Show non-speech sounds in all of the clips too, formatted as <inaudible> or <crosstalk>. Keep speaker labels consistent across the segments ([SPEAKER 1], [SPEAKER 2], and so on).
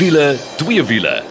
[SPEAKER 1] wiele, twee wiele.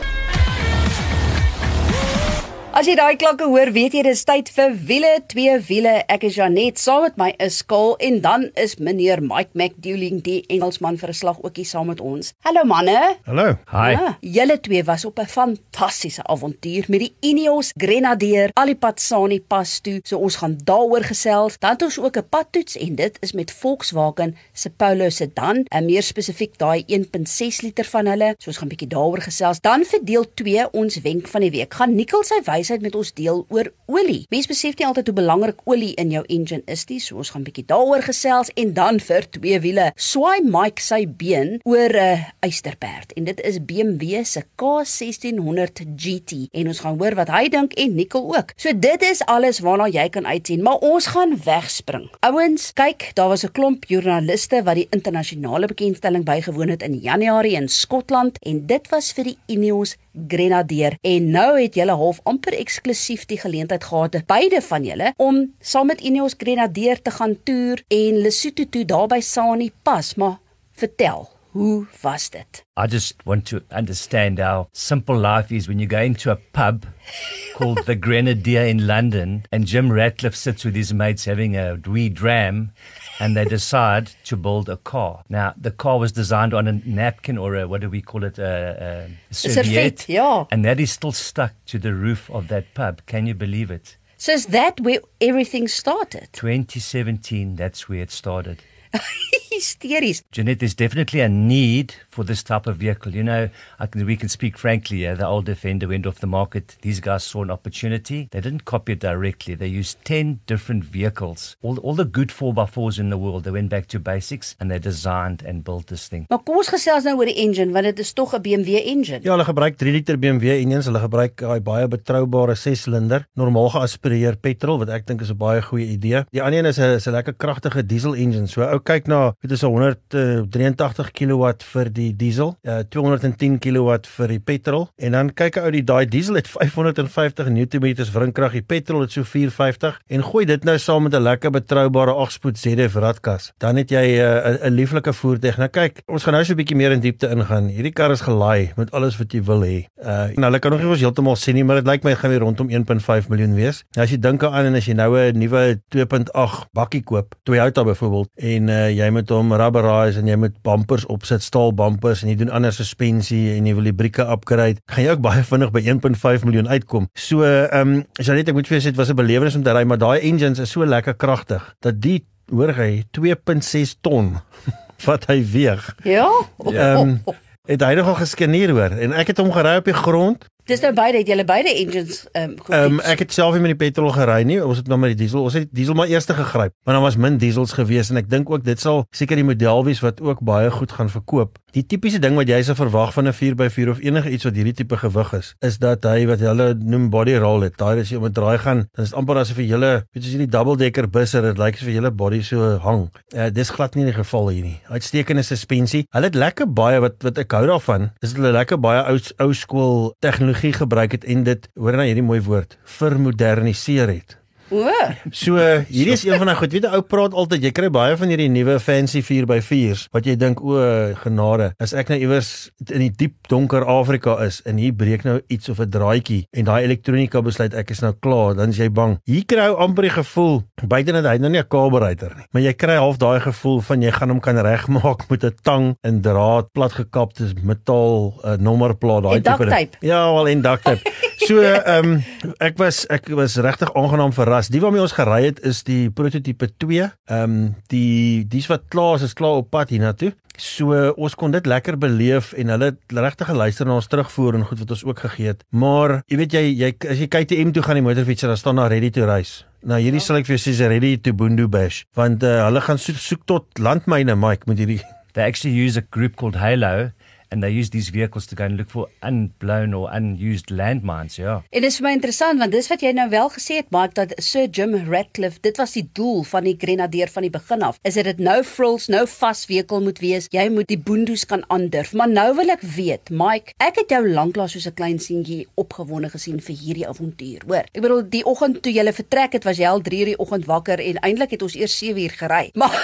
[SPEAKER 2] As jy daai klanke hoor, weet jy dis tyd vir wiele, twee wiele. Ek is Janet, saam met my is Skaal en dan is meneer Mike McDouling, die Engelsman vir 'n slag ookie saam met ons. Hallo manne.
[SPEAKER 3] Hallo.
[SPEAKER 4] Hi.
[SPEAKER 2] Ja, julle twee was op 'n fantastiese avontuur met die Ineos Grenadier Alipatsani pas toe. So ons gaan daaroor gesels. Dan het ons ook 'n padtoets en dit is met Volkswagen se Polo sedan, en meer spesifiek daai 1.6 liter van hulle. So ons gaan 'n bietjie daaroor gesels. Dan vir deel 2 ons wenk van die week. Gaan Nikkel sy wysheid met ons deel oor olie. Mense besef nie altyd hoe belangrik olie in jou engine is nie. So ons gaan bietjie daaroor gesels en dan vir twee wiele. Swaai Mike sy been oor 'n uh, eysterperd en dit is BMW se K1600 GT en ons gaan hoor wat hy dink en Nicole ook. So dit is alles waarna jy kan uitsien, maar ons gaan wegspring. Ouens, kyk, daar was 'n klomp joernaliste wat die internasionale bekendstelling bygewoon het in Januarie in Skotland en dit was vir die Ineos Grenadier. En nou het julle half amper eksklusief die geleentheid gehad beide van julle om saam met Ineos Grenadier te gaan toer en Lesotho toe daarby Sani pas. Maar vertel hoe was dit
[SPEAKER 4] I just want to understand how simple life is when you go into a pub <laughs> called the Grenadier in London and Jim Ratcliffe sits with his mates having a wee dram and they decide to build a car. Now, the car was designed on a napkin or a, what do we call it? A, a serviette.
[SPEAKER 2] ja.
[SPEAKER 4] And that is still stuck to the roof of that pub. Can you believe it?
[SPEAKER 2] So is that where everything started
[SPEAKER 4] 2017, that's where it started. <laughs>
[SPEAKER 2] hysteries
[SPEAKER 4] Jeanette, there's definitely a need for this type of vehicle. You know, I can, we can speak frankly. Yeah, the old Defender went off the market. These guys saw an opportunity. They didn't copy it directly. They used 10 different vehicles. All, all the good 4x4s in the world, they went back to basics and they designed and built this thing.
[SPEAKER 2] Maar kom ons gesels nou oor die engine want dit is tog 'n BMW engine.
[SPEAKER 3] Ja, hulle gebruik 3 liter BMW engines. Hulle gebruik daai baie betroubare 6-silinder, normaal geaspireer petrol wat ek dink is 'n baie goeie idee. Die ander een is 'n lekker kragtige diesel engine. So ou kyk na, dit is 'n 183 kW vir die diesel, uh, 210 kW vir die petrol en dan kyk ou die daai diesel het <laughs> 550 Nm wrinkrag, die petrol het so 450 en gooi dit nou saam met 'n lekker betroubare 8-spoed ZF ratkas. Dan het jy 'n uh, 'n lieflike voertuig. Nou kyk, ons gaan nou so 'n bietjie meer in diepte ingaan. Hierdie kar is gelaai met alles wat jy wil hê. Uh nou hulle kan nog nie ons heeltemal sien nie, maar dit lyk my gaan weer rondom 1.5 miljoen wees. Nou as jy dink aan en as jy nou 'n nuwe 2.8 bakkie koop, Toyota byvoorbeeld en uh, jy moet hom rubberize en jy moet bumpers opsit, staal bumpers en jy doen ander suspensie en jy wil die brieke upgrade, gaan jy ook baie vinnig by 1.5 miljoen uitkom. So ehm um, jy net ek moet vir jou sê dit was 'n belewenis om te ry, maar daai engines is so lekker kragtig dat die hoor hy 2.6 ton <laughs> wat hy weeg.
[SPEAKER 2] Ja.
[SPEAKER 3] Ehm um, het hy nogal geskeneer hoor en ek het hom gery op die grond.
[SPEAKER 2] Dis nou beide het julle beide engines ehm um,
[SPEAKER 3] Ehm um, ek het self nie met die petrol gery nie. Ons het nou met die diesel. Ons het die diesel maar eers gegryp. Want daar was min diesels gewees en ek dink ook dit sal seker die model wees wat ook baie goed gaan verkoop. Die tipiese ding wat jy se verwag van 'n 4x4 of enige iets wat hierdie tipe gewig is, is dat hy wat hulle noem body roll het. Daai as jy om 'n draai gaan, dan is dit amper asof jy hele, weet jy, hierdie double decker busse, dit lyk asof jy hele body so hang. Uh, dis glad nie die geval hier nie. Uitstekende suspensie. Hulle het lekker baie wat wat ek hou daarvan. Dis hulle lekker baie ou ou skool tegnologie gebruik het en dit hoor nou hierdie mooi woord, vermoderniseer het.
[SPEAKER 2] O,
[SPEAKER 3] So hierdie is een van daai goed. Weet jy ou praat altyd jy kry baie van hierdie nuwe fancy 4x4s wat jy dink o genade. As ek nou iewers in die diep donker Afrika is en hier breek nou iets of 'n draadjie en daai elektronika besluit ek is nou klaar, dan is jy bang. Hier kry ou amper die gevoel buite dat hy nou nie 'n kabelryter nie, maar jy kry half daai gevoel van jy gaan hom kan regmaak met 'n tang en draad platgekapte metaal uh, nommerplaat daai
[SPEAKER 2] tape.
[SPEAKER 3] Ja, wel en duct tape. So ehm um, ek was ek was regtig aangenaam verras. Die waarmee ons gery het is die prototipe 2. Ehm um, die dis wat klaar is, is klaar op pad hiernatoe. So ons kon dit lekker beleef en hulle het regtig geluister na ons terugvoer en goed wat ons ook gegee het. Maar jy weet jy jy as jy KTM toe gaan die motorfietser dan staan daar ready to race. Nou hierdie ja. sal ek vir jou sê is ready to boondoe bash want uh, hulle gaan soek, soek tot landmyne Mike met hierdie
[SPEAKER 4] They actually use a group called Halo and they use these vehicles to go and look for unblown or unused landmines. Yeah.
[SPEAKER 2] En dit is vir my interessant want dis wat jy nou wel gesê het Mike dat Sir Jim Ratcliffe dit was die doel van die Grenadier van die begin af. Is dit dit nou frills nou vas vehikel moet wees. Jy moet die boondoes kan aandurf. Maar nou wil ek weet Mike, ek het jou lanklaas soos 'n klein seentjie opgewonde gesien vir hierdie avontuur. Hoor. Ek bedoel die oggend toe jy vertrek het was jy al 3:00 die oggend wakker en eintlik het ons eers 7:00 gery. <laughs> Maar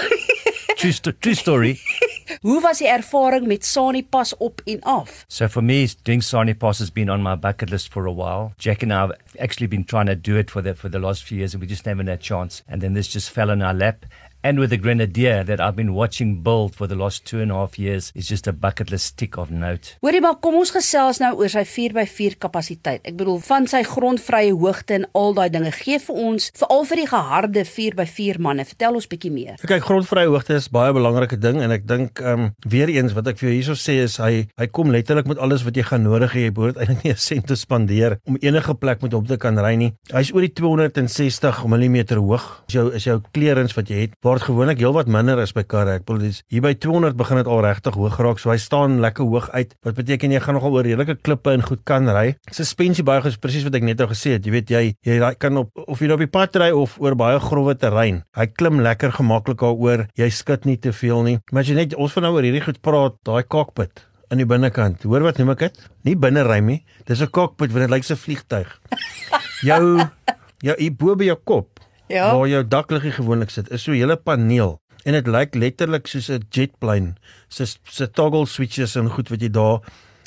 [SPEAKER 4] true, sto- true story. <laughs>
[SPEAKER 2] Hoe was die ervaring met Sani pas op en af?
[SPEAKER 4] So for me, doing Sani Pass has been on my bucket list for a while. Jack and I have actually been trying to do it for the for the last few years, and we just never had a chance. And then this just fell in our lap. And with the Grenadier that I've been watching build for the last two and a half years is just a bucket list tick of note.
[SPEAKER 2] Hoorie maar kom ons gesels nou oor sy 4x4 kapasiteit. Ek bedoel van sy grondvrye hoogte en al daai dinge. Gee vir ons veral vir die geharde 4x4 manne. Vertel ons bietjie meer.
[SPEAKER 3] Kyk, grondvrye hoogte is baie belangrike ding en ek dink ehm um, weer eens wat ek vir jou hierso sê is hy hy kom letterlik met alles wat jy gaan nodig hê. Jy behoort eintlik nie 'n sent te spandeer om enige plek met hom te kan ry nie. Hy's oor die 260 mm hoog. Is jou is jou clearance wat jy het word gewoonlik heelwat minder as by karre. Ek bedoel dis hier by 200 begin dit al regtig hoog raak. So hy staan lekker hoog uit. Wat beteken jy gaan nogal oor redelike klippe en goed kan ry. Suspensie baie is presies wat ek net nou gesê het. Jy weet jy jy ry- kan op of jy nou op die pad ry of oor baie grouwe terrein. Hy klim lekker gemaklik daaroor. Jy skud nie te veel nie. Maar as jy net ons van nou oor hierdie goed praat, daai cockpit aan die binnekant. Hoor wat noem ek dit? Nie binnery nie. Dis 'n cockpit want dit lyk so 'n vliegtyg. <laughs> Jou jou hier bo by jou kop
[SPEAKER 2] Ja.
[SPEAKER 3] waar jou dakliggie gewoonlik sit, is so 'n hele paneel en dit lyk letterlik soos 'n jetplane. So so toggle switches en goed wat jy daar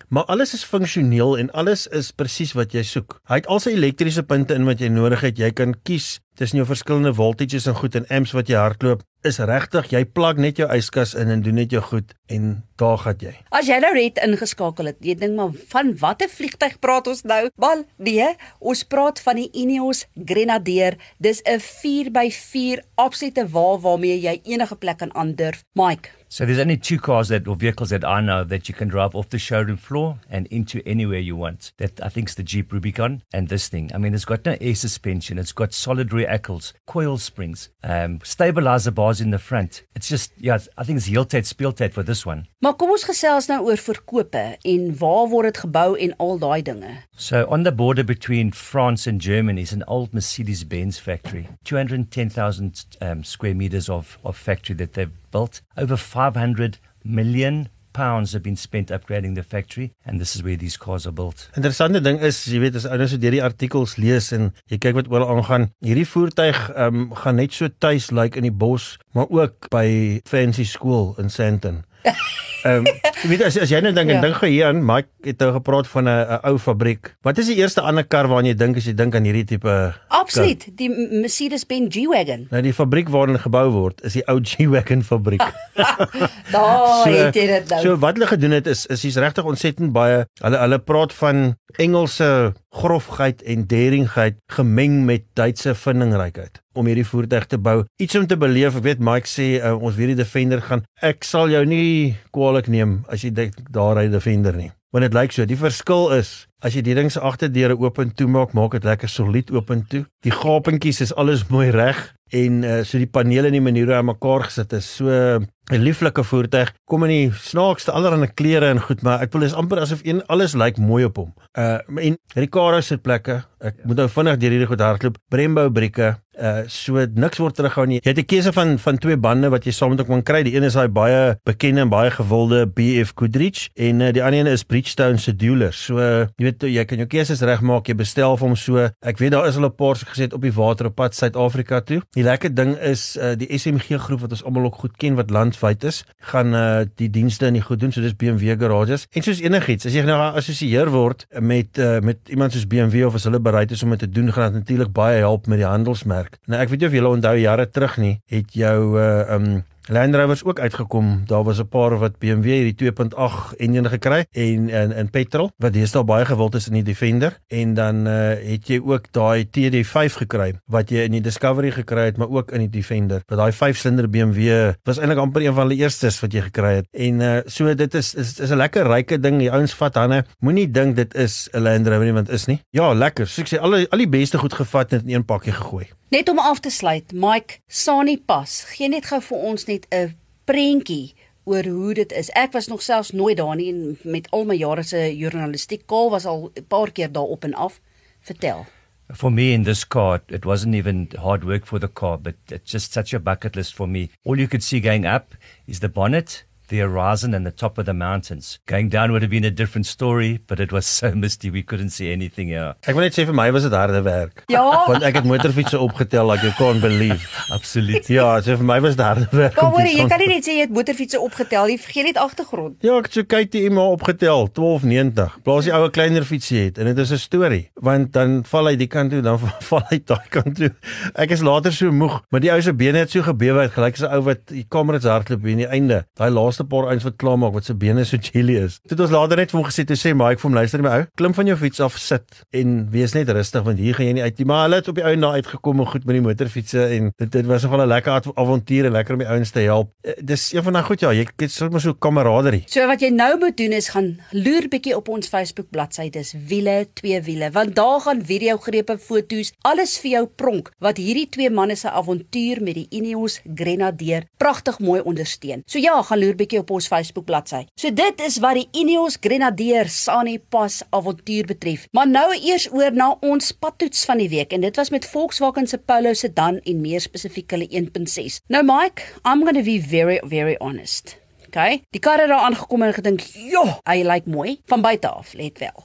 [SPEAKER 3] Maar alles is funksioneel en alles is presies wat jy soek. Hy het al sy elektriese punte in wat jy nodig het. Jy kan kies tussen jou verskillende voltages en goed en amps wat jy hardloop. Is regtig, jy plug net jou yskas in en doen net jou goed en daar gaan jy.
[SPEAKER 2] As jy nou net ingeskakel het, jy dink maar van watter vliegtyg praat ons nou? Wel, nee, ons praat van die Ineos Grenadier. Dis 'n 4x4 absolute wa waarmee jy enige plek kan aandurf. Mike,
[SPEAKER 4] So there's only two cars that or vehicles that I know that you can drive off the showroom floor and into anywhere you want. That I think is the Jeep Rubicon and this thing. I mean, it's got no air suspension. It's got solid rear axles, coil springs, um, stabilizer bars in the front. It's just yeah, I think it's Yeltate Spieltate for this one.
[SPEAKER 2] maar kom ons gesels nou oor verkope en waar word dit gebou en al daai dinge.
[SPEAKER 4] So on the border between France and Germany is an old Mercedes-Benz factory, 210,000 um, square meters of, of factory that they've built. Over 500 million pounds have been spent upgrading the factory, and this is where these cars are built.
[SPEAKER 3] Interessante ding is, jy weet as ouens so deur die artikels lees en jy kyk wat oral aangaan, hierdie voertuig ehm um, gaan net so tuis lyk like in die bos, maar ook by fancy skool in Sandton. <laughs> Ehm um, weet as as jy nou dink en
[SPEAKER 2] Ja.
[SPEAKER 3] dink gou hier aan, Mike het nou gepraat van 'n 'n ou fabriek. Wat is die eerste ander kar waaraan jy dink as jy dink aan hierdie tipe
[SPEAKER 2] Absoluut, die Mercedes-Benz G-Wagon.
[SPEAKER 3] Nou die fabriek waarin gebou word is die ou G-Wagon fabriek. <laughs>
[SPEAKER 2] Daar het jy dit nou.
[SPEAKER 3] So wat hulle gedoen het is is hier's regtig ontsettend baie. Hulle hulle praat van Engelse grofheid en deringheid gemeng met Duitse vindingrykheid om hierdie voertuig te bou. Iets om te beleef. Ek weet Mike sê uh, ons weer die Defender gaan. Ek sal jou nie kwaadlik neem as jy dink daar ry Defender nie. Want dit lyk so. Die verskil is as jy die ding se agterdeure oop en toe maak, maak dit lekker solied oop en toe. Die gapentjies is alles mooi reg en uh, so die panele en die maniere aan mekaar gesit is so 'n lieflike voertuig. Kom in die snaakste allerlei klere en goed, maar ek wil is amper asof een alles lyk mooi op hom. Uh en Ricardo se plekke, ek ja. moet nou vinnig deur hierdie goed hardloop. Brembo brieke, uh so niks word terughou nie. Jy het 'n keuse van van twee bande wat jy saam met hom kan kry. Die een is daai baie bekende en baie gewilde BF Goodrich en uh, die ander een is Bridgestone se Dueler. So uh, jy weet jy kan jou keuses regmaak. Jy bestel vir hom so. Ek weet daar is al 'n paar se gesit op die water op pad Suid-Afrika toe. Die lekker ding is uh, die SMG groep wat ons almal ook goed ken wat landwyd is, gaan uh, die dienste in die goed doen. So dis BMW garages. En soos enigiets, as jy nou geassosieer word met uh, met iemand soos BMW of as hulle bereid is om dit te doen, gaan dit natuurlik baie help met die handelsmerk. Nou ek weet nie of julle onthou jare terug nie, het jou uh um Land Rovers ook uitgekom. Daar was 'n paar wat BMW hierdie 2.8 enjin gekry en in in petrol wat deesdae baie gewild is in die Defender en dan uh, het jy ook daai TD5 gekry wat jy in die Discovery gekry het maar ook in die Defender. Want daai 5-silinder BMW was eintlik amper een van die eerstes wat jy gekry het. En uh, so dit is is is 'n lekker ryke ding. Die ouens vat hande. Moenie dink dit is 'n Land Rover nie want is nie. Ja, lekker. So ek sê al al die beste goed gevat en in een pakkie gegooi.
[SPEAKER 2] Net om af te sluit, Mike, Sani Pas, gee net gou vir ons net 'n prentjie oor hoe dit is. Ek was nog selfs nooit daar nie en met al my jare se journalistiek kaal was al 'n paar keer daar op en af. Vertel.
[SPEAKER 4] For me in this car, it wasn't even hard work for the car, but it's just such a bucket list for me. All you could see going up is the bonnet, the horizon and the top of the mountains. Going down would have been a different story, but it was so <laughs> misty we couldn't see anything here.
[SPEAKER 3] Ek wil net sê vir my was dit harde werk.
[SPEAKER 2] Ja.
[SPEAKER 3] Want ek het motorfietsse opgetel like you can't believe.
[SPEAKER 4] Absolutely.
[SPEAKER 3] Ja, so vir my was dit harde werk. om
[SPEAKER 2] Maar hoor,
[SPEAKER 3] die
[SPEAKER 2] jy kan nie net sê jy het motorfietsse opgetel, jy vergeet net agtergrond.
[SPEAKER 3] Ja, ek het so KTM maar opgetel 1290. Plaas die ouer kleiner fietsie het en dit is 'n storie, want dan val hy die kant toe, dan <laughs> val hy daai kant toe. Ek is later so moeg, maar die ou se bene het so gebewe gelyk as 'n ou wat die kamerits hardloop hier in die einde. Daai laaste paar eens wat klaar maak wat se bene so jelly is. Toe het ons later net vir hom gesê toe sê maar ek vir hom luister my ou, klim van jou fiets af, sit en wees net rustig want hier gaan jy nie uit nie. Maar hulle het op die ou na uitgekom en goed met die motorfietsse en dit dit was nogal 'n lekker av- avontuur en lekker om die ouens te help. Eh, Dis een van daai goed ja, jy het sommer so kameraderie.
[SPEAKER 2] So wat jy nou moet doen is gaan loer bietjie op ons Facebook bladsy, dis wiele twee wiele, want daar gaan video grepe, foto's, alles vir jou pronk wat hierdie twee manne se avontuur met die Ineos Grenadier pragtig mooi ondersteun. So ja, gaan loer bietjie op ons Facebook bladsy. So dit is wat die Ineos Grenadier Sani Pas avontuur betref. Maar nou eers oor na ons padtoets van die week en dit was met Volkswagen se Polo sedan en meer spesifiek hulle 1.6. Nou Mike, I'm going to be very very honest. Okay. Die kar het daar aangekom en gedink, "Jo, hy lyk mooi van buite af, let wel."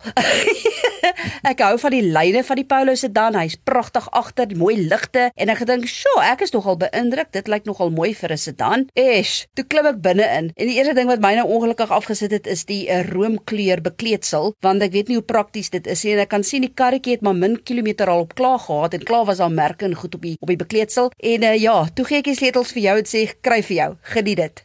[SPEAKER 2] <laughs> ek hou van die lyne van die Polo sedan. Hy's pragtig agter, mooi ligte en ek gedink, "Sjoe, ek is nogal beïndruk. Dit lyk nogal mooi vir 'n sedan." Esh, toe klim ek binne in en die eerste ding wat my nou ongelukkig afgesit het is die uh, roomkleur bekleedsel, want ek weet nie hoe prakties dit is nie en ek kan sien die karretjie het maar min kilometer al op klaar gehad en klaar was daar merke en goed op die op die bekleedsel en uh, ja, toe gee ek die sleutels vir jou en sê, "Kry vir jou. Geniet dit."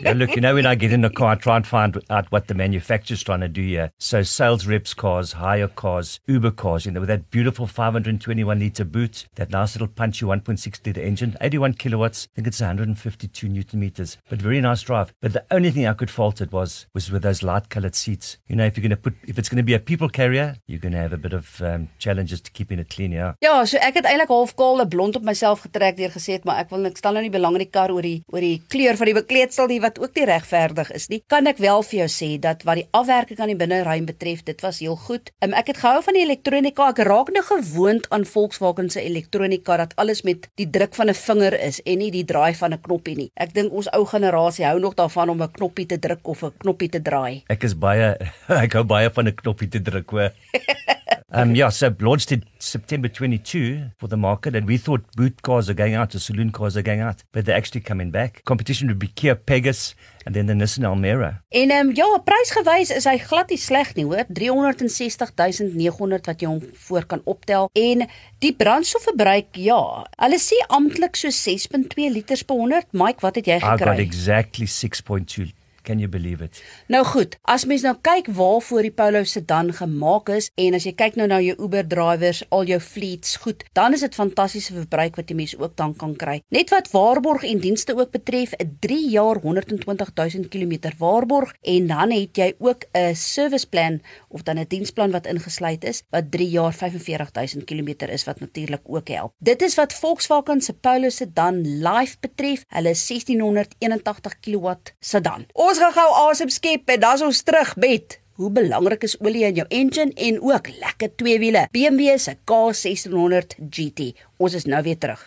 [SPEAKER 4] Yeah, look, you know, when I get in the car, I try and find out what the manufacturer's trying to do here. So, sales reps cars, hire cars, Uber cars, you know, with that beautiful 521 litre boot, that nice little punchy 1.6 litre engine, 81 kilowatts, I think it's 152 newton meters, but very nice drive. But the only thing I could fault it was was with those light coloured seats. You know, if you're going to put, if it's going to be a people carrier, you're going to have a bit of um, challenges to keeping it clean, yeah.
[SPEAKER 2] Ja, so ek het eintlik half kaal 'n blond op myself getrek deur gesê het, maar ek wil niks stel nou nie belang in die kar oor die oor die kleur van die bekleedsel nie wat ook nie regverdig is nie. Kan ek wel vir jou sê dat wat die afwerking aan die binneruim betref, dit was heel goed. Um, ek het gehou van die elektronika. Ek raak nou gewoond aan Volkswagen se elektronika dat alles met die druk van 'n vinger is en nie die draai van 'n knoppie nie. Ek dink ons ou generasie hou nog daarvan om 'n knoppie te druk of 'n knoppie te draai.
[SPEAKER 4] Ek is baie <laughs> ek hou baie van 'n knoppie te druk hoor. <laughs> Um yeah, so launched in September 22 for the market and we thought boot cars are going out, the saloon cars are going out, but they're actually coming back. Competition would be Kia Pegasus and then the Nissan Almera.
[SPEAKER 2] En ehm um, ja, prysgewys is hy glad nie sleg nie, hoor. 360900 wat jy hom voor kan optel. En die brandstofverbruik, ja, hulle sê amptelik so 6.2 liters per 100. Mike, wat het jy
[SPEAKER 4] I got
[SPEAKER 2] gekry?
[SPEAKER 4] exactly 6.2. Can you believe it?
[SPEAKER 2] Nou goed, as mens nou kyk waarvoor die Polo sedan gemaak is en as jy kyk nou na jou Uber drivers, al jou fleets, goed, dan is dit fantastiese verbruik wat die mens ook dan kan kry. Net wat waarborg en dienste ook betref, 'n 3 jaar 120 000 km waarborg en dan het jy ook 'n service plan of dan 'n diensplan wat ingesluit is wat 3 jaar 45 000 km is wat natuurlik ook help. Dit is wat Volkswagen se Polo sedan live betref. Hulle is 1681 kW sedan. Ons gaan gou asem skep en dan's ons terug met Hoe belangrik is olie in jou engine en ook lekker twee wiele. BMW se K1600 GT. Ons is nou weer terug.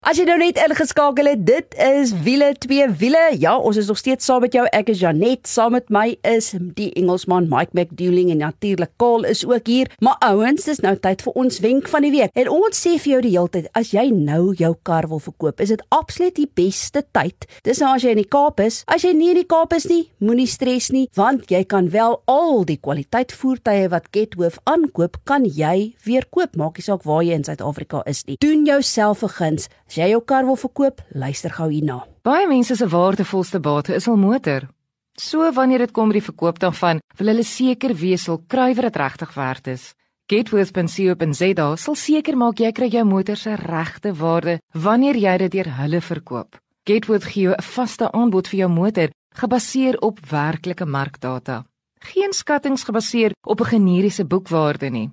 [SPEAKER 2] As jy nou net ingeskakel het, dit is wiele twee wiele. Ja, ons is nog steeds saam met jou. Ek is Janet, saam met my is die Engelsman Mike McDouling en natuurlik Kaal is ook hier. Maar ouens, dis nou tyd vir ons wenk van die week. En ons sê vir jou die hele tyd, as jy nou jou kar wil verkoop, is dit absoluut die beste tyd. Dis nou as jy in die Kaap is. As jy nie in die Kaap is nie, moenie stres nie, want jy kan wel al die kwaliteit voertuie wat Gethoof aankoop, kan jy weer koop. Maak nie saak waar jy in Suid-Afrika is nie. Doen jouself 'n guns. As jy jou kar wil verkoop, luister gou hierna.
[SPEAKER 5] Baie mense se waardevolste bate is hul motor. So wanneer dit kom by die verkoop daarvan, wil hulle seker wees hul kruiwer dit regtig werd is. Gatewith.co.za sal seker maak jy kry jou motor se regte waarde wanneer jy dit deur hulle verkoop. Gatewith gee jou 'n vaste aanbod vir jou motor gebaseer op werklike markdata. Geen skattings gebaseer op 'n generiese boekwaarde nie.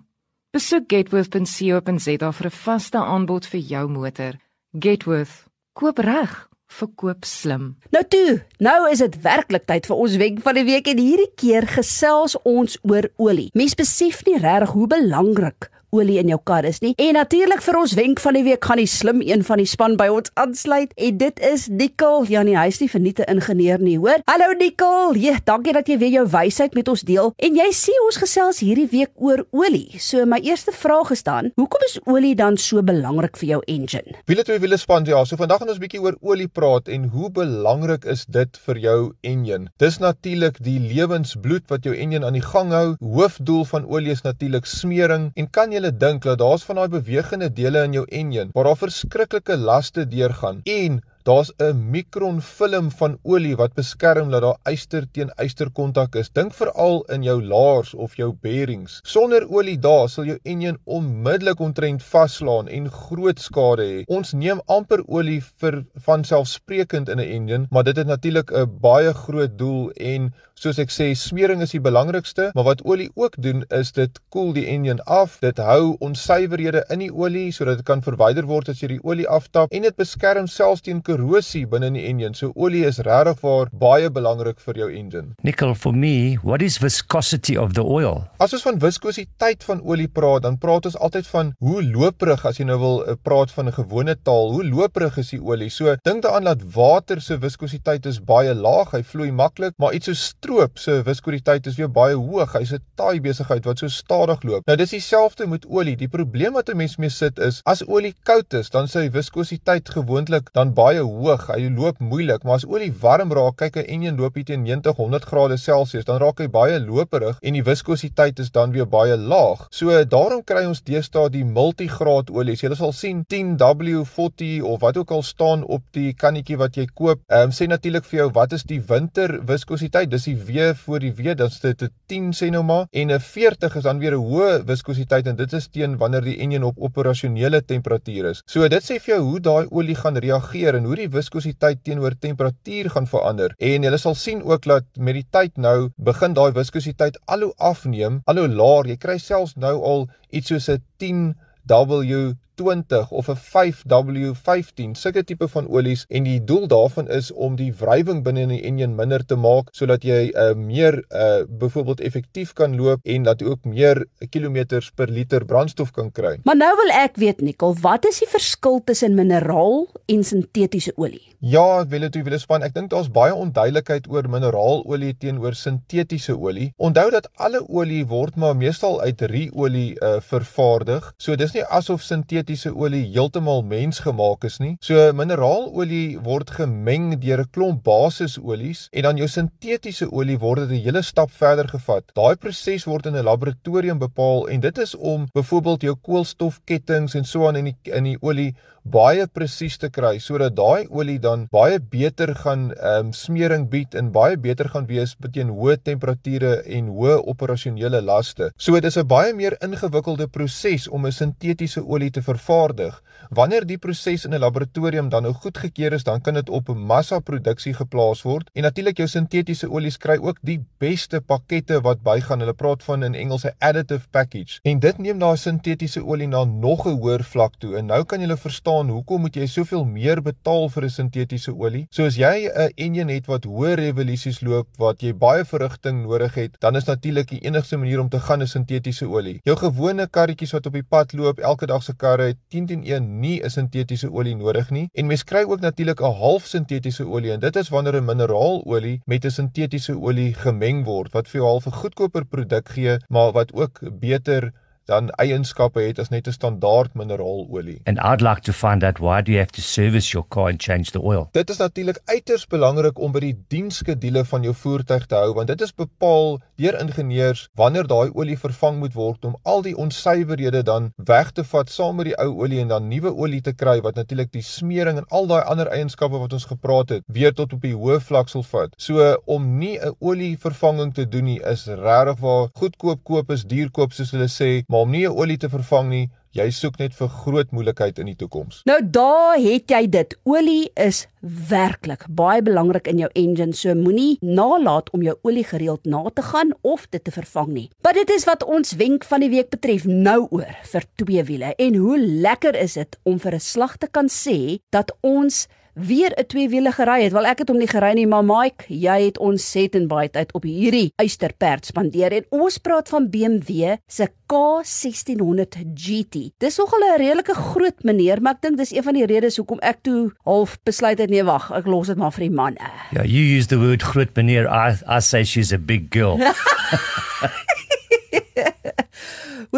[SPEAKER 5] Besoek gatewith.co.za vir 'n vaste aanbod vir jou motor. Gatewith, koop reg verkoop slim.
[SPEAKER 2] Nou toe, nou is dit werklik tyd vir ons wenk van die week en hierdie keer gesels ons oor olie. Mens besef nie regtig hoe belangrik olie in jou kar is nie. En natuurlik vir ons wenk van die week gaan die slim een van die span by ons aansluit en dit is Nicole. Ja nee, hy's nie vir niete ingenieur nie, hoor. Hallo Nicole. Ja, dankie dat jy weer jou wysheid met ons deel. En jy sê ons gesels hierdie week oor olie. So my eerste vraag is dan, hoekom is olie dan so belangrik vir jou engine?
[SPEAKER 6] Wiele twee wiele span ja. So vandag gaan ons 'n bietjie oor olie praat en hoe belangrik is dit vir jou engine? Dis natuurlik die lewensbloed wat jou engine aan die gang hou. Hoofdoel van olie is natuurlik smering en kan jy julle dink dat daar's van daai bewegende dele in jou enjin waar daar verskriklike laste deurgaan en Daar's 'n mikronfilm van olie wat beskerm dat daar yster teen yster kontak is. Dink veral in jou laars of jou bearings. Sonder olie daar sal jou enjin onmiddellik ontrent vaslaan en groot skade hê. Ons neem amper olie vir van selfsprekend in 'n enjin, maar dit het natuurlik 'n baie groot doel en soos ek sê, smering is die belangrikste, maar wat olie ook doen is dit koel die enjin af. Dit hou onsuiverhede in die olie sodat dit kan verwyder word as jy die olie aftap en dit beskerm selfs teen korrosie binne in die engine. So olie is regtig waar baie belangrik vir jou engine.
[SPEAKER 4] Nickel, for me, what is viscosity of the oil?
[SPEAKER 6] As ons van viskositeit van olie praat, dan praat ons altyd van hoe loperig as jy nou wil uh, praat van 'n gewone taal, hoe loperig is die olie? So dink daaraan dat water se viskositeit is baie laag, hy vloei maklik, maar iets so stroop se viskositeit is weer baie hoog. Hy's 'n taai besigheid wat so stadig loop. Nou dis dieselfde met olie. Die probleem wat 'n mens mee sit is as olie koud is, dan sy viskositeit gewoonlik dan baie hoog. Hy loop moeilik, maar as olie warm raak, kyk 'n enjin loop hier teen 90, 100 grade Celsius, dan raak hy baie loperig en die viskositeit is dan weer baie laag. So daarom kry ons deesdae die multigraad olies. Jy sal sien 10W40 of wat ook al staan op die kannetjie wat jy koop. Ehm um, sê natuurlik vir jou wat is die winter viskositeit? Dis die W voor die W, dan is dit 'n 10 sê nou maar en 'n 40 is dan weer 'n hoë viskositeit en dit is teen wanneer die enjin op operasionele temperatuur is. So dit sê vir jou hoe daai olie gaan reageer en hoe die viskositeit teenoor temperatuur gaan verander. En jy sal sien ook dat met die tyd nou begin daai viskositeit al hoe afneem, al hoe laer. Jy kry selfs nou al iets soos 'n 10 W 20 of 'n 5W15 sulke tipe van olies en die doel daarvan is om die wrywing binne in die enjin minder te maak sodat jy uh, meer uh byvoorbeeld effektief kan loop en dat jy ook meer kilometers per liter brandstof kan kry.
[SPEAKER 2] Maar nou wil ek weet Nicole, wat is die verskil tussen mineraal en sintetiese olie?
[SPEAKER 6] Ja, ek wil dit wil span. Ek dink daar's baie onduidelikheid oor mineraalolie teenoor sintetiese olie. Onthou dat alle olie word maar meestal uit ruolie uh vervaardig. So dis nie asof sintetiese sintetiese olie heeltemal mensgemaak is nie. So mineraalolie word gemeng deur 'n klomp basisolies en dan jou sintetiese olie word dit 'n hele stap verder gevat. Daai proses word in 'n laboratorium bepaal en dit is om byvoorbeeld jou koolstofketTINGS en so aan in die in die olie baie presies te kry sodat daai olie dan baie beter gaan um, smering bied en baie beter gaan wees teen hoë temperature en hoë operasionele laste. So dit is 'n baie meer ingewikkelde proses om 'n sintetiese olie te vervaardig. Wanneer die proses in 'n laboratorium dan nou goedgekeur is, dan kan dit op 'n massaproduksie geplaas word. En natuurlik jou sintetiese olies kry ook die beste pakkette wat bygaan. Hulle praat van in Engels 'n additive package. En dit neem daai sintetiese olie na nog 'n hoër vlak toe. En nou kan jy verstaan hoekom moet jy soveel meer betaal vir 'n sintetiese olie? So as jy 'n enjin het wat hoë revolusies loop, wat jy baie verrigting nodig het, dan is natuurlik die enigste manier om te gaan 'n sintetiese olie. Jou gewone karretjies wat op die pad loop, elke dag se karre het 10 teen 1 nie 'n sintetiese olie nodig nie. En mens kry ook natuurlik 'n half sintetiese olie en dit is wanneer 'n mineraalolie met 'n sintetiese olie gemeng word wat vir jou half 'n goedkoper produk gee, maar wat ook beter dan eienskappe het as net 'n standaard mineraalolie.
[SPEAKER 4] And I'd like to find out why do you have to service your car and change the oil?
[SPEAKER 6] Dit is natuurlik uiters belangrik om by die diensskedule van jou voertuig te hou want dit is bepaal deur ingenieurs wanneer daai olie vervang moet word om al die onsuiverhede dan weg te vat saam met die ou olie en dan nuwe olie te kry wat natuurlik die smering en al daai ander eienskappe wat ons gepraat het weer tot op die hoë vlak sal vat. So om nie 'n olievervanging te doen nie is regtig waar goedkoop koop is duur koop soos hulle sê, maar om nie 'n olie te vervang nie, jy soek net vir groot moeilikheid in die toekoms.
[SPEAKER 2] Nou daar het jy dit. Olie is werklik baie belangrik in jou engine, so moenie nalat om jou olie gereeld na te gaan of dit te vervang nie. Maar dit is wat ons wenk van die week betref nou oor vir twee wiele. En hoe lekker is dit om vir 'n slag te kan sê dat ons weer 'n tweewiele gery het. Wel ek het hom nie gery nie, maar Mike, jy het ons set en baie tyd op hierdie uisterperd spandeer en ons praat van BMW se K1600 GT. Dis nogal 'n redelike groot meneer, maar ek dink dis een van die redes hoekom ek toe half besluit het nee wag, ek los dit maar vir die man.
[SPEAKER 4] Yeah, you use the word groot meneer. I I say she's a big girl. <laughs>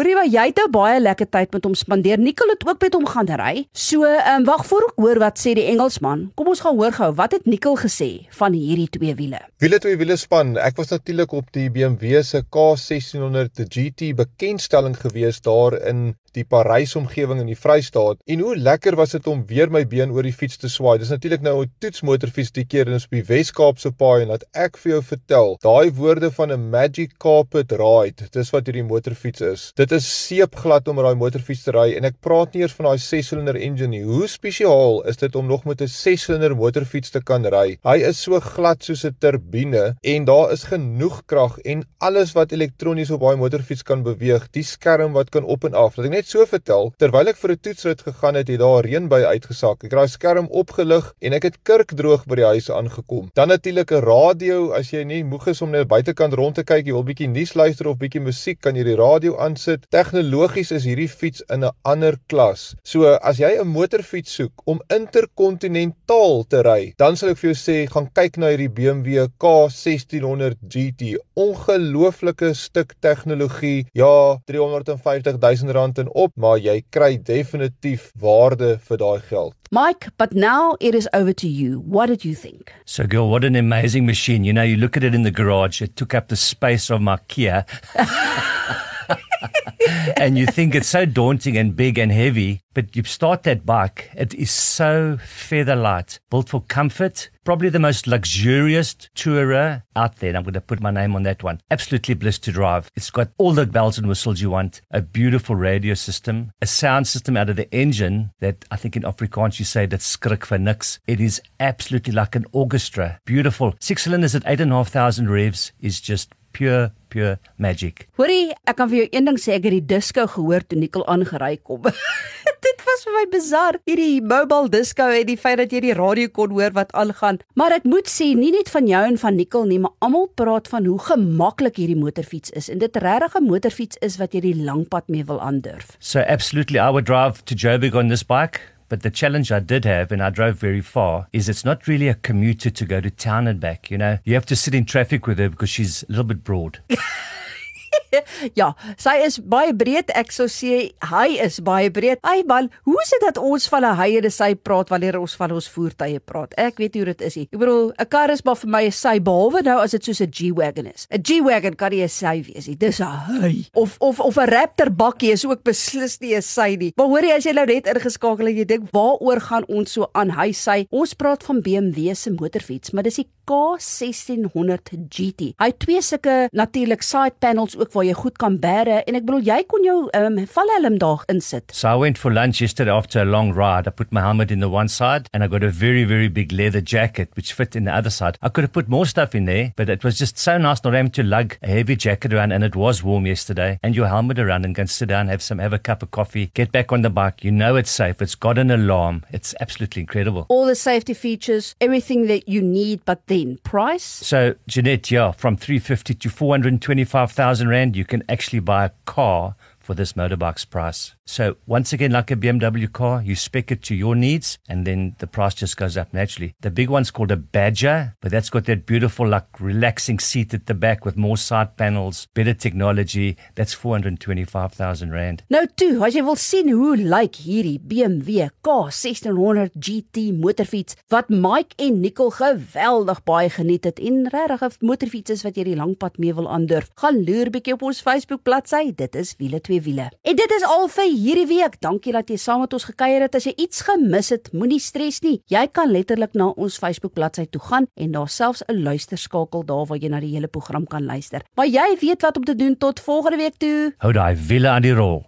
[SPEAKER 2] Hoorie maar jy het nou baie lekker tyd met hom spandeer. Nicole het ook met hom gaan ry. So, ehm um, wag voor ek hoor wat sê die Engelsman. Kom ons gaan hoor gou wat het Nicole gesê van hierdie twee wiele.
[SPEAKER 6] Wiele twee wiele span. Ek was natuurlik op die BMW se K1600 GT bekendstelling gewees daar in die Parys omgewing in die Vrystaat en hoe lekker was dit om weer my been oor die fiets te swaai. Dis natuurlik nou 'n toetsmotorfiets die keer in op die Wes-Kaapse paai en laat ek vir jou vertel, daai woorde van 'n magic carpet ride, dis wat hierdie motorfiets is. Dit is seepglad om daai motorfiets te ry en ek praat nie eers van daai 6-silinder engine nie. Hoe spesiaal is dit om nog met 'n 6-silinder motorfiets te kan ry? Hy is so glad soos 'n turbine en daar is genoeg krag en alles wat elektronies op daai motorfiets kan beweeg, die skerm wat kan op en af. Laat ek net so vertel, terwyl ek vir 'n toetsrit gegaan het, het daar reën by uitgesak. Ek het daai skerm opgelig en ek het kurkdroog by die huis aangekom. Dan natuurlik 'n radio, as jy nie moeg is om net buitekant rond te kyk, jy wil bietjie nuus luister of bietjie musiek, kan jy die radio aansit. Tegnologies is hierdie fiets in 'n ander klas. So as jy 'n motorfiets soek om interkontinentaal te ry, dan sal ek vir jou sê, gaan kyk na hierdie BMW K1600 GT. Ongelooflike stuk tegnologie. Ja, 350 000 rand in op, maar jy kry definitief waarde vir daai geld.
[SPEAKER 2] Mike, but now it is over to you. What did you think?
[SPEAKER 4] So, girl, what an amazing machine. You know, you look at it in the garage, it took up the space of my Kia. <laughs> <laughs> and you think it's so daunting and big and heavy, but you start that bike, it is so feather light, built for comfort, probably the most luxurious tourer out there. And I'm going to put my name on that one. Absolutely bliss to drive. It's got all the bells and whistles you want, a beautiful radio system, a sound system out of the engine that I think in Afrikaans you say that's skrik for nix. It is absolutely like an orchestra. Beautiful. Six cylinders at eight and a half thousand revs is just pure pure magic.
[SPEAKER 2] Hoorie, ek kan vir jou een ding sê, ek het die disco gehoor toe Nicole aangery kom. <laughs> Dit was vir my bizar. Hierdie mobile disco en die feit dat jy die radio kon hoor wat aangaan. Maar ek moet sê, nie net van jou en van Nicole nie, maar almal praat van hoe gemaklik hierdie motorfiets is en dit regtig 'n motorfiets is wat jy die lang pad mee wil aandurf.
[SPEAKER 4] So absolutely I would drive to Joburg on this bike. But the challenge I did have, and I drove very far, is it's not really a commuter to go to town and back. You know, you have to sit in traffic with her because she's a little bit broad. <laughs> <laughs>
[SPEAKER 2] ja, sy is baie breed. Ek sou sê hy is baie breed. Ai man, hoe is dit dat ons van 'n hy en sy praat wanneer ons van ons voertuie praat? Ek weet hoe dit is. Ek bedoel, 'n kar is maar vir my 'n sy behalwe nou as dit soos 'n G-Wagon is. 'n G-Wagon kan nie 'n sy wees nie. Dis 'n hy. Of of of 'n Raptor bakkie is ook beslis nie 'n sy nie. Maar hoorie as jy nou net ingeskakel en jy dink waaroor gaan ons so aan hy sy? Ons praat van BMW se motorfiets, maar dis die K1600 GT. Hy het twee sulke natuurlik side panels ook waar jy goed kan bære en ek bedoel jy kon jou um, valhelm daar insit.
[SPEAKER 4] So I went for lunch yesterday after a long ride. I put my helmet in the one side and I got a very very big leather jacket which fit in the other side. I could have put more stuff in there, but it was just so nice not having to lug a heavy jacket around and it was warm yesterday and your helmet around and can sit down, have some have a cup of coffee, get back on the bike. You know it's safe. It's got an alarm. It's absolutely incredible.
[SPEAKER 2] All the safety features, everything that you need, but price.
[SPEAKER 4] So Jeanette, yeah, from 350 to 425,000 rand, you can actually buy a car for this motorbike's price. So once again, like a BMW car, you spec it to your needs and then the price just goes up naturally. The big one's called a Badger, but that's got that beautiful, like relaxing seat at the back with more side panels, better technology. That's 425,000 Rand.
[SPEAKER 2] Nou toe, as jy wil sien hoe lyk hierdie BMW K1600 GT motorfiets wat Mike en Nicole geweldig baie geniet het en regtig 'n motorfiets is wat jy die lang pad mee wil aandurf, gaan loer bietjie op ons Facebook bladsy. Dit is wiele twee eie wiele. En dit is al vir hierdie week. Dankie dat jy saam met ons gekuier het. As jy iets gemis het, moenie stres nie. Jy kan letterlik na ons Facebook bladsy toe gaan en daar selfs 'n luisterskakel daar waar jy na die hele program kan luister. Maar jy weet wat om te doen tot volgende week toe.
[SPEAKER 4] Hou daai wiele aan die rol.